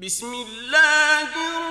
بسم الله الرحمن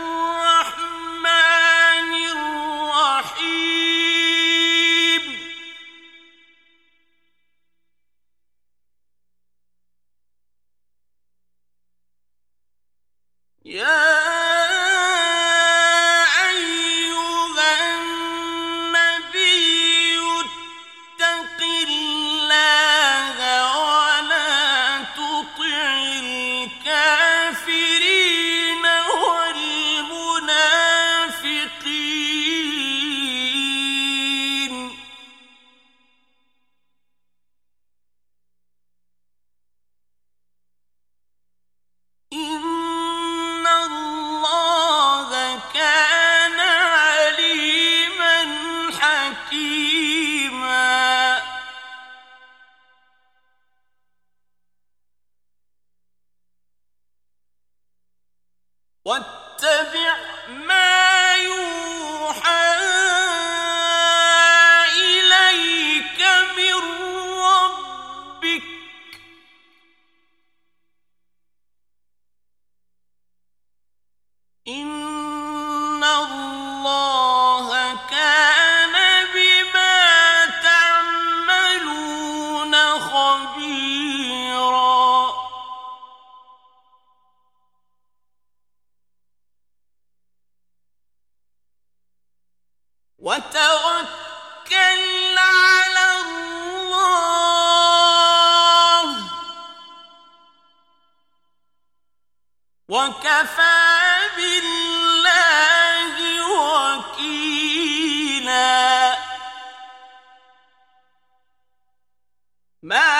ما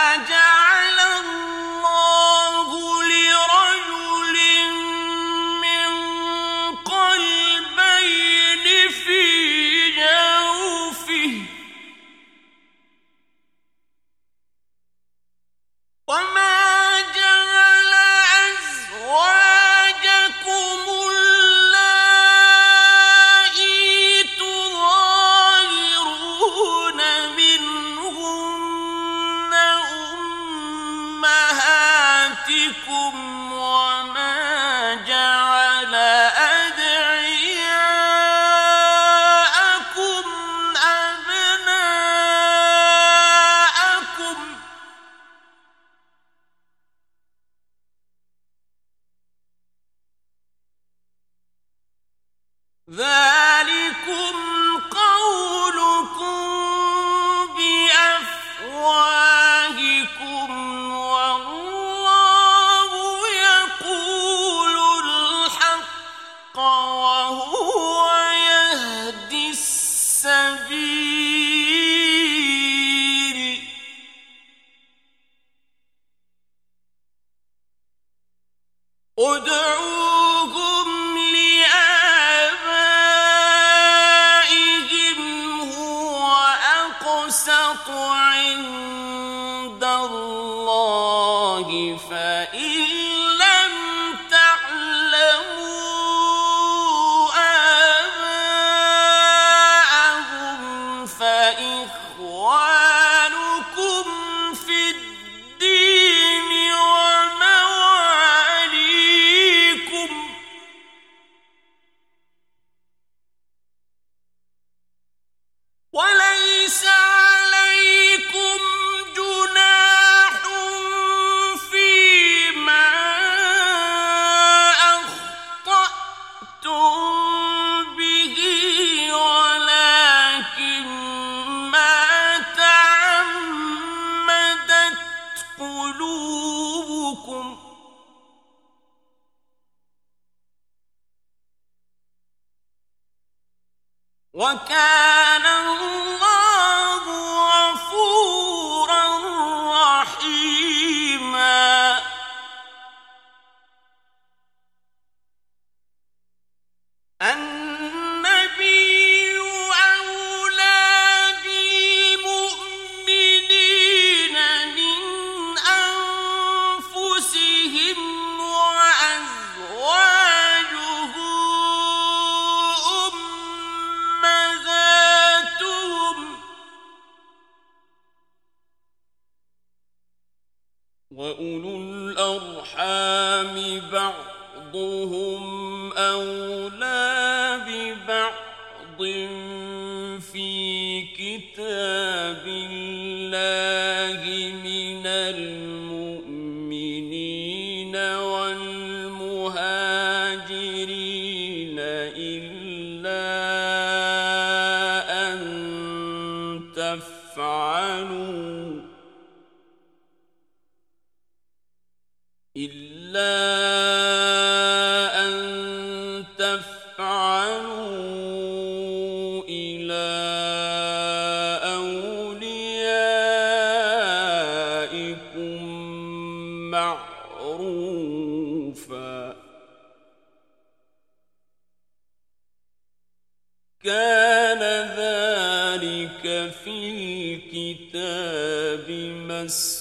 us.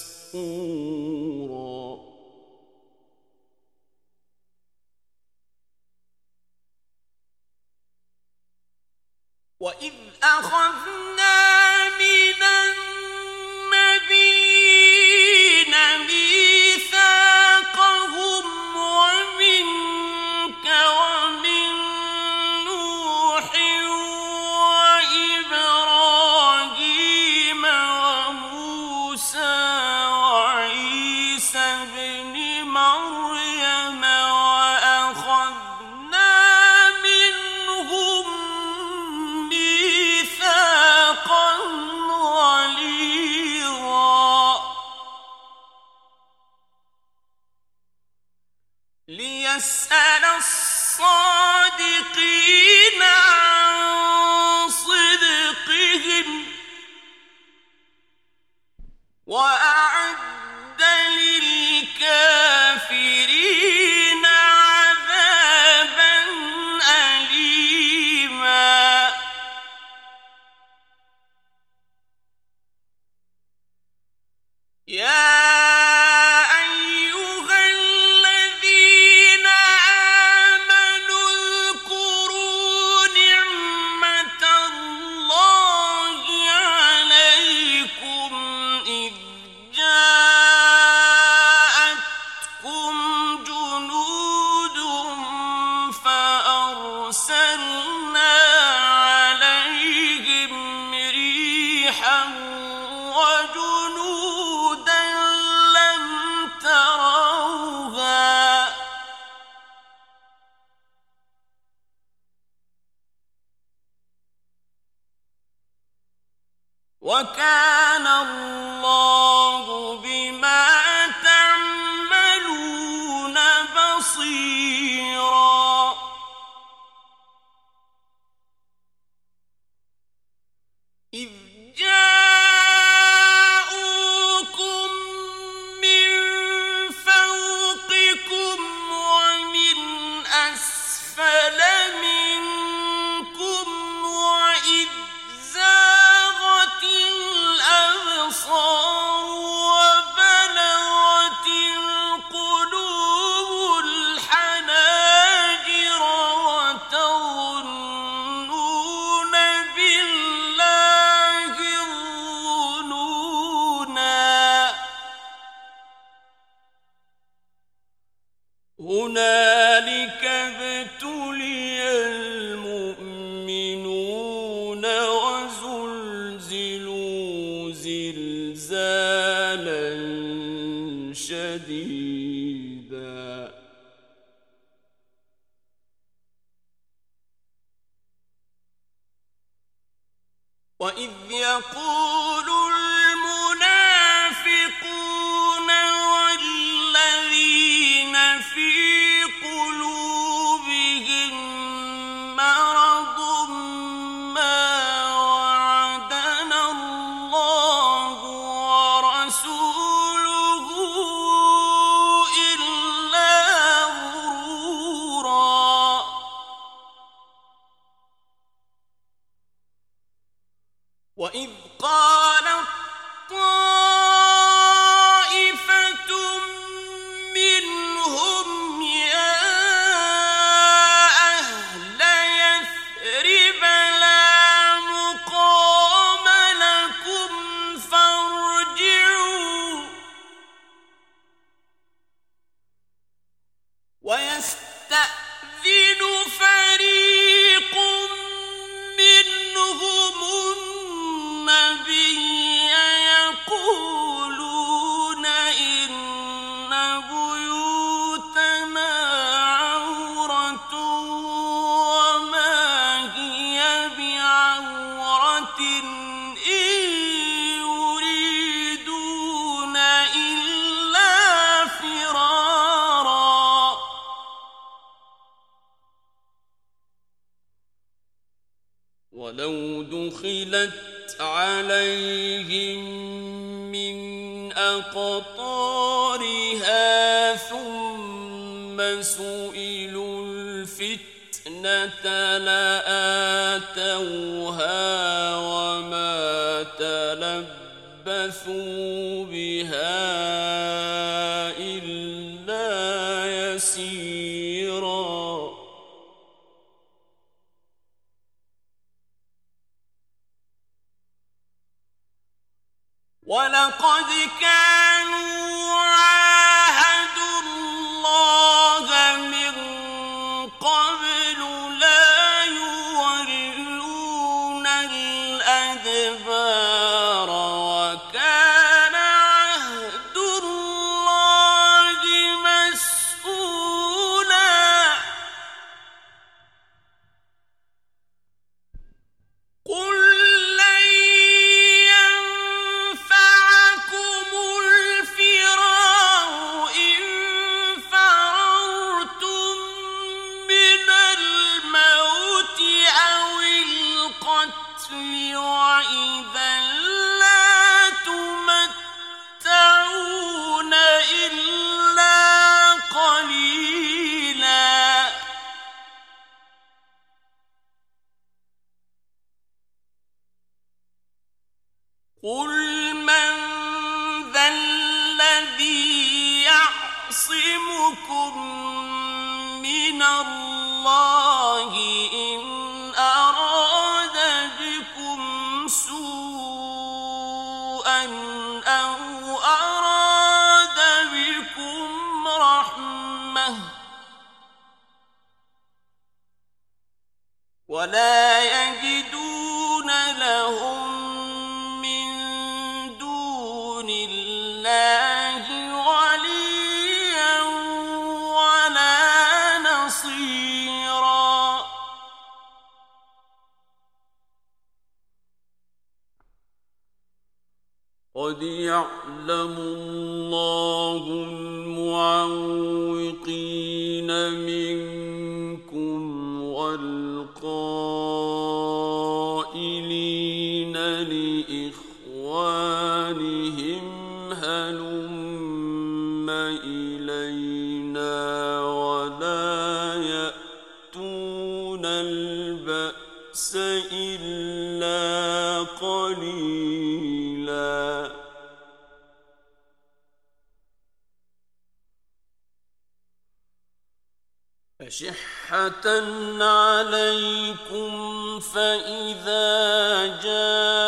عَلَيْكُمْ فَإِذَا جَاءَ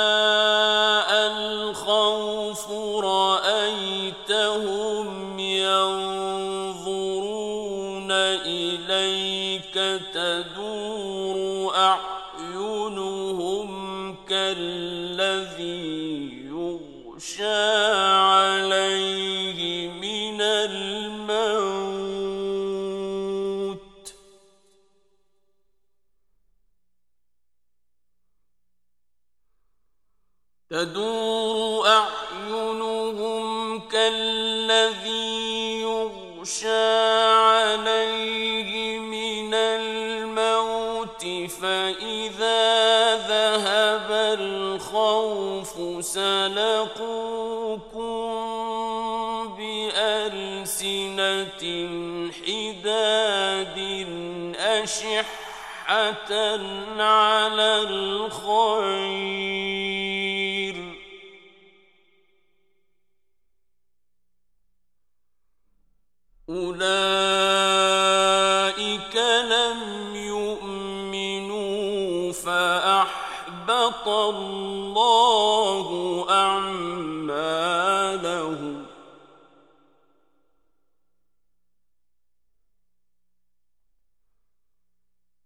حداد أشحة على الخير. أولئك لم يؤمنوا فأحبط الله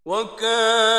وكان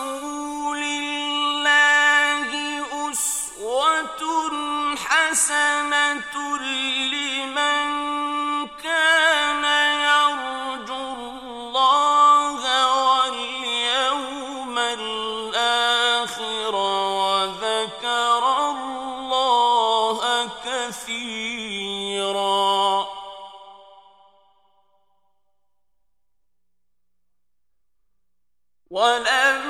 رسول الله أسوة حسنة لمن كان يرجو الله واليوم الآخر وذكر الله كثيرا. ولم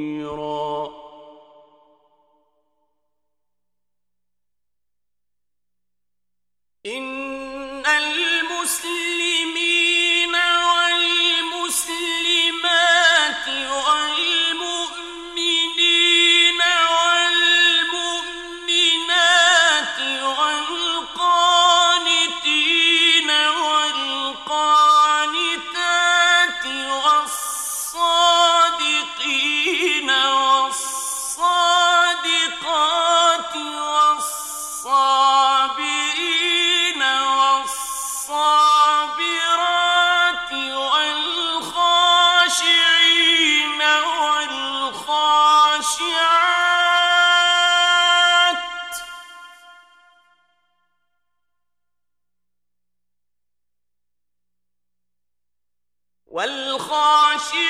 والخاشعين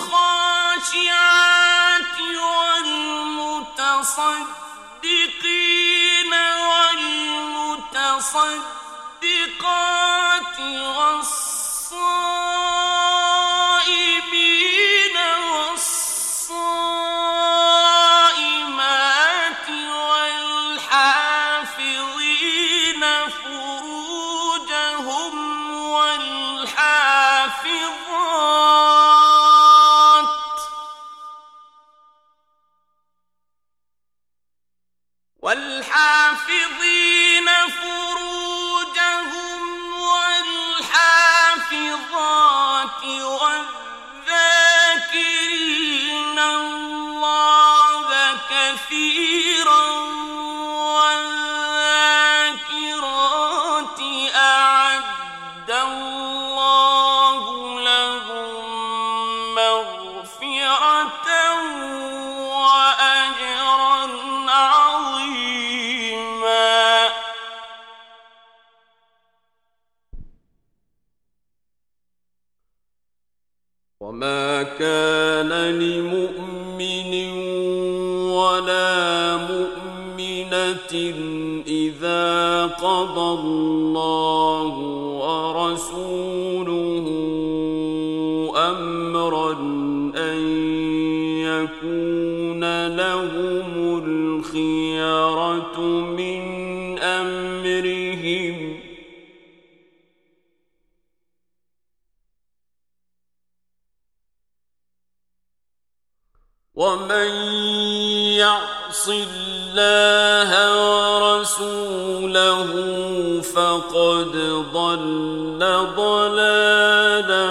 والخاشعات والمتصدقين والمتصدقات والصائمين إذا قضى الله ومن يعص الله ورسوله فقد ضل ضلالا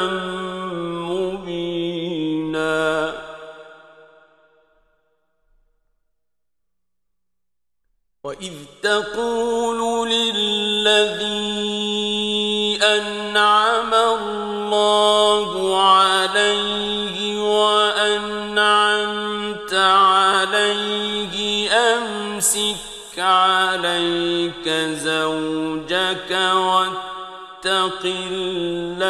مبينا. وإذ تقول للذي أنعم الله عليه عليك زوجك واتق الله.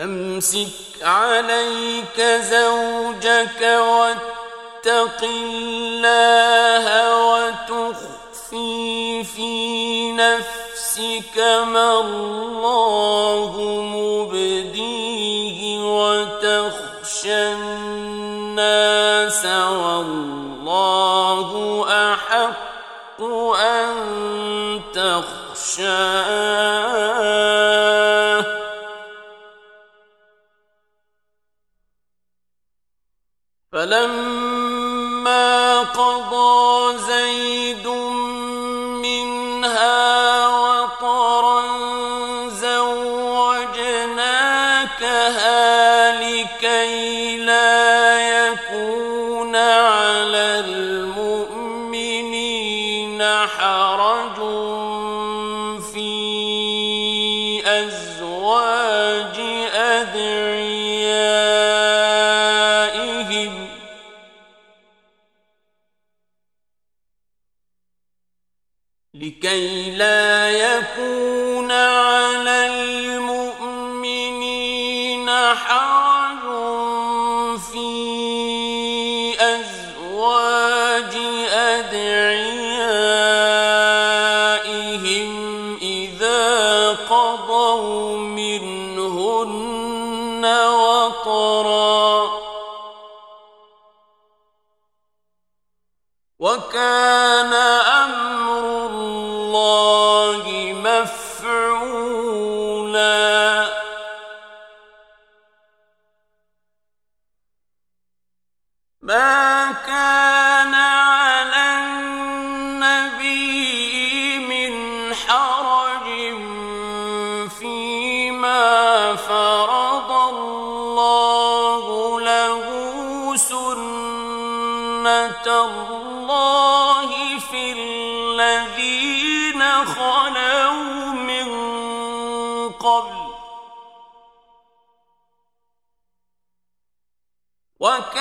أمسك عليك زوجك واتق الله وتخفي في نفسك ما الله مبديه. وتخشى الناس والله أحق أن تخشاه. فلما قضى زيد لكي لا يكون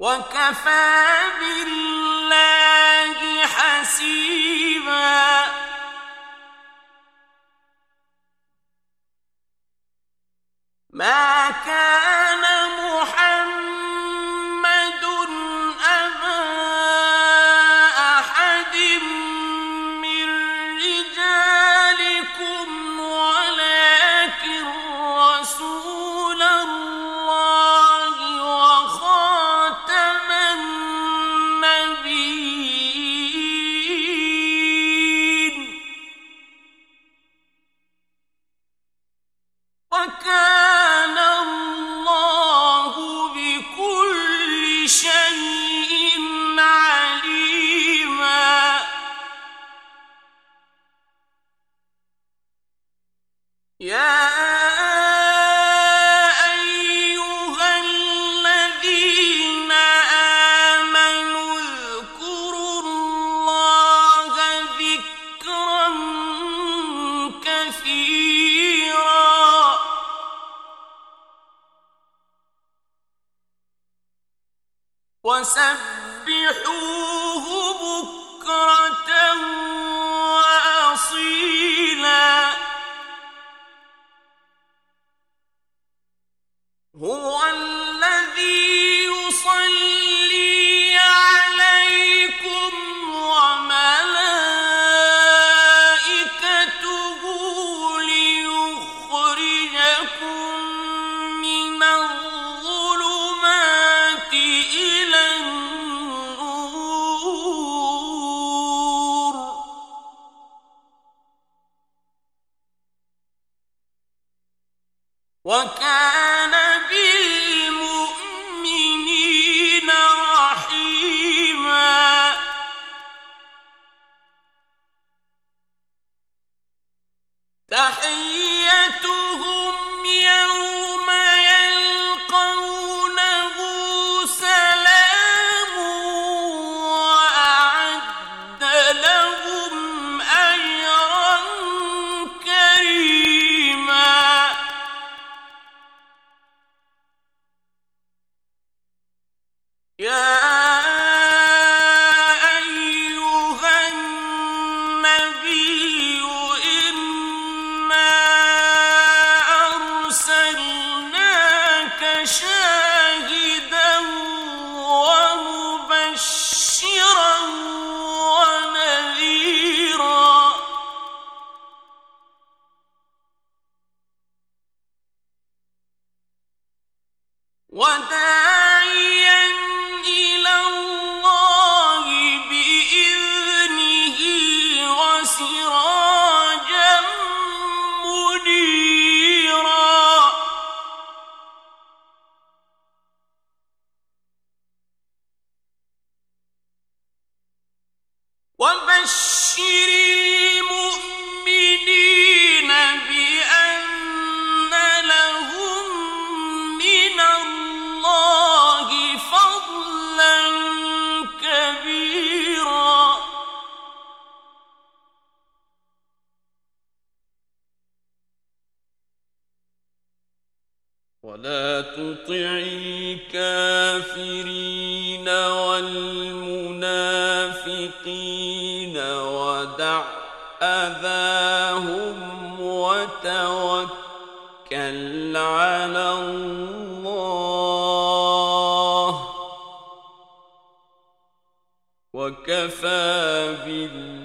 وكفى بالله حسيبا. ما كان وكان تطع الكافرين والمنافقين ودع أذاهم وتوكل على الله وكفى بالله.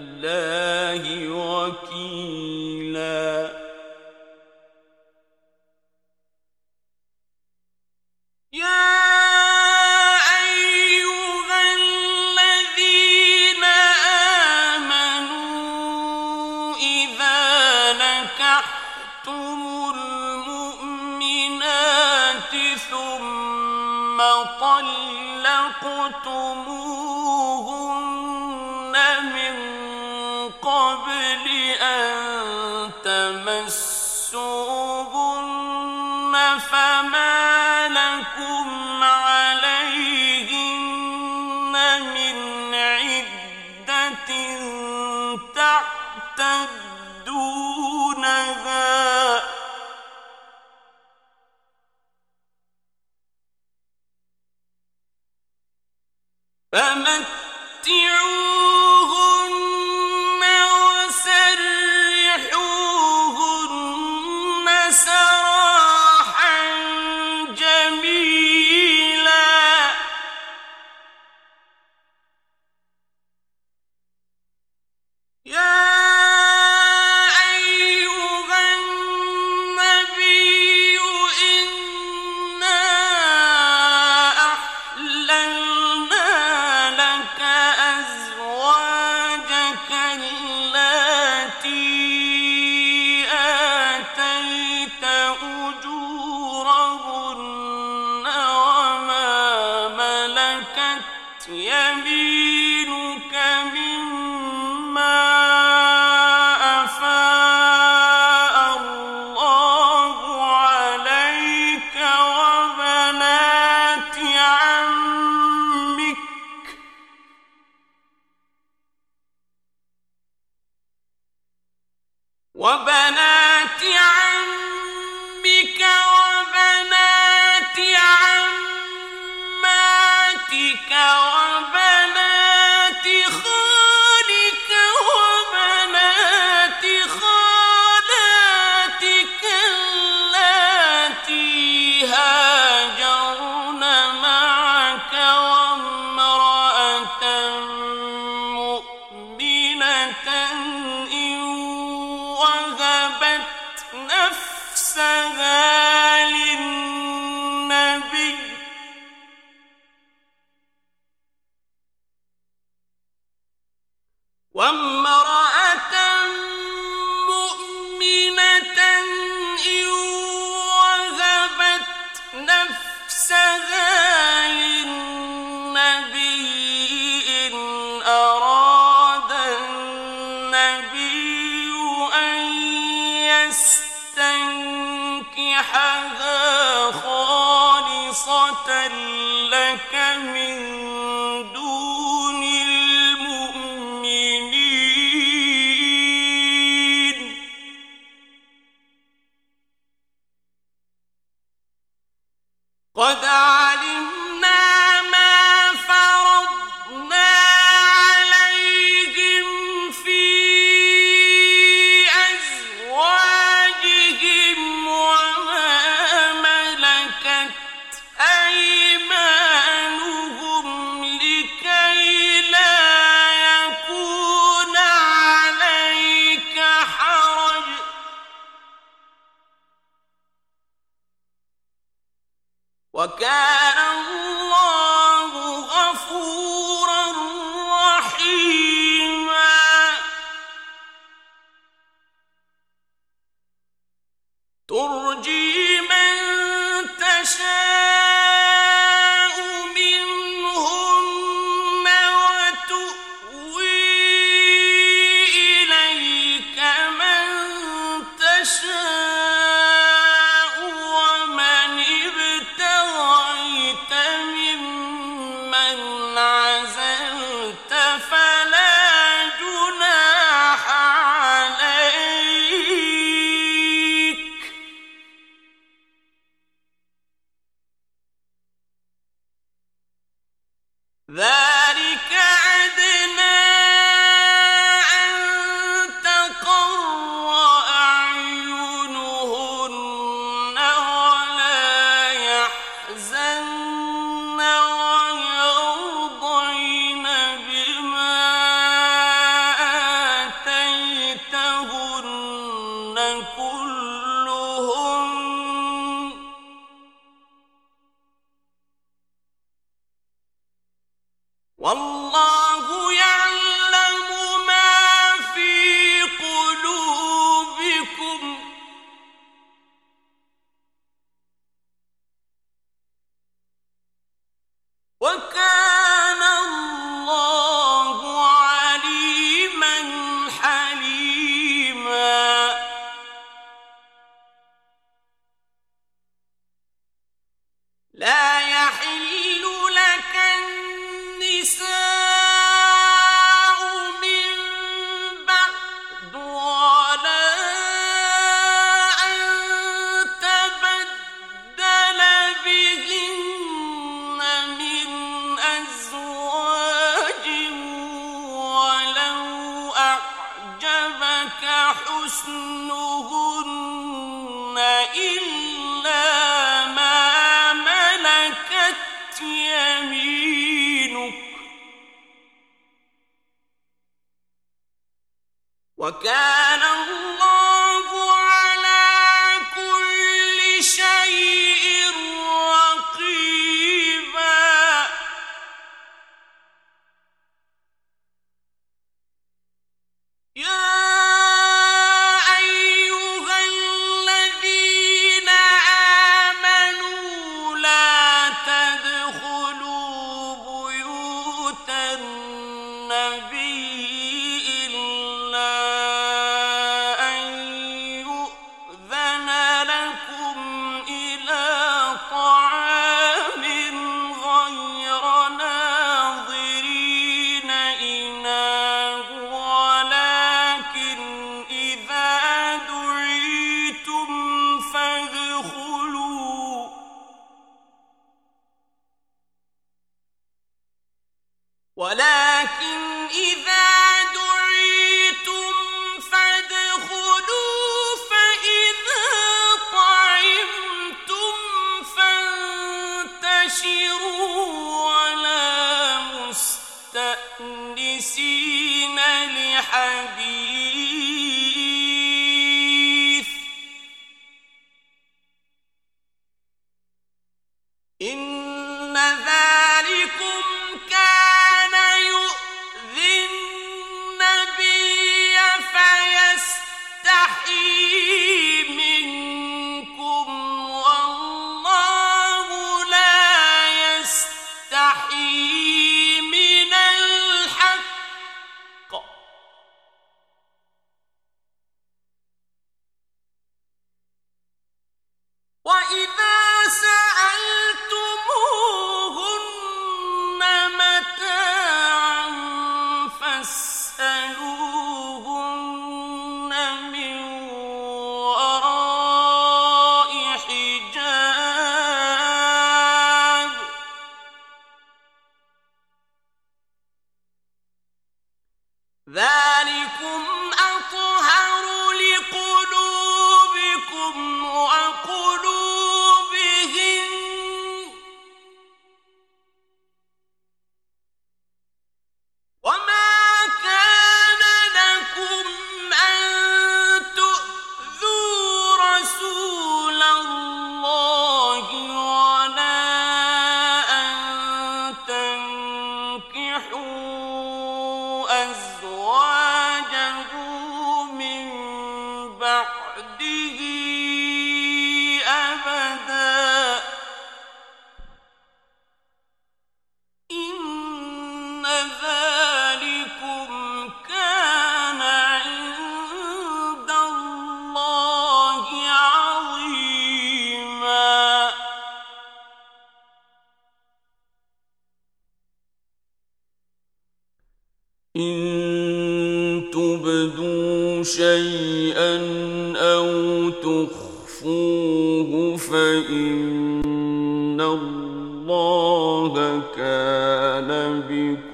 قد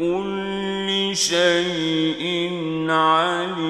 بكل شيء عليما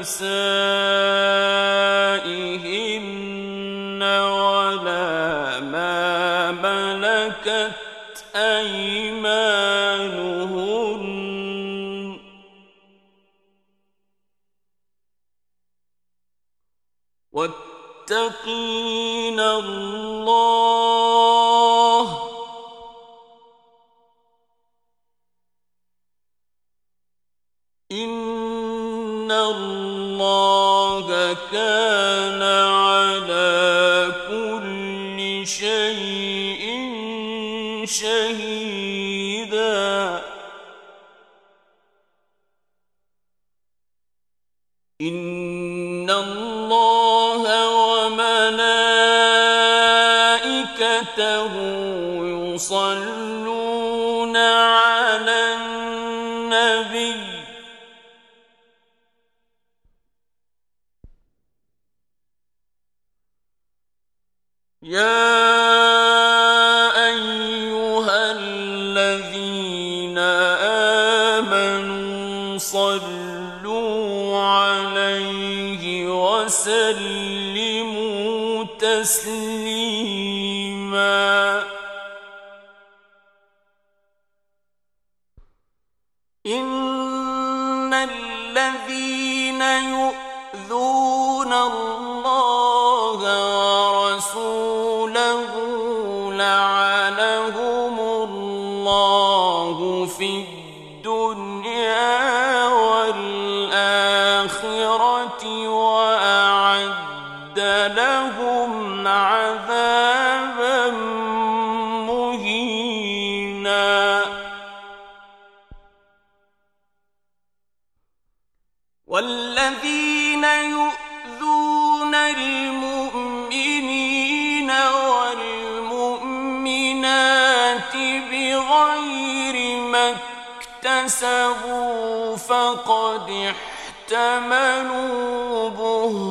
ولا منا. والذين يؤذون المؤمنين والمؤمنات بغير ما اكتسبوا فقد احتملوا بهتانا.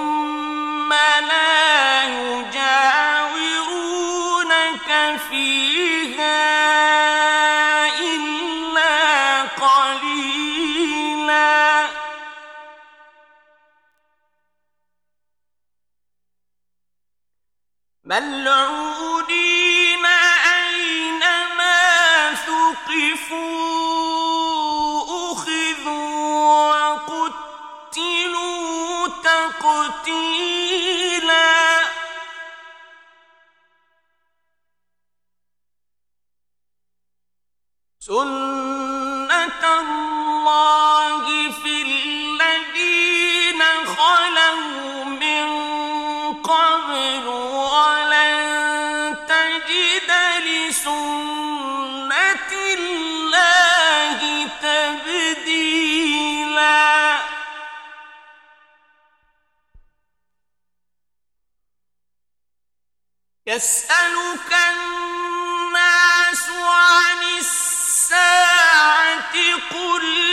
أينما ثقفوا؟ أخذوا وقتلوا تقتيلا. سنة الله يسألك الناس عن الساعة قل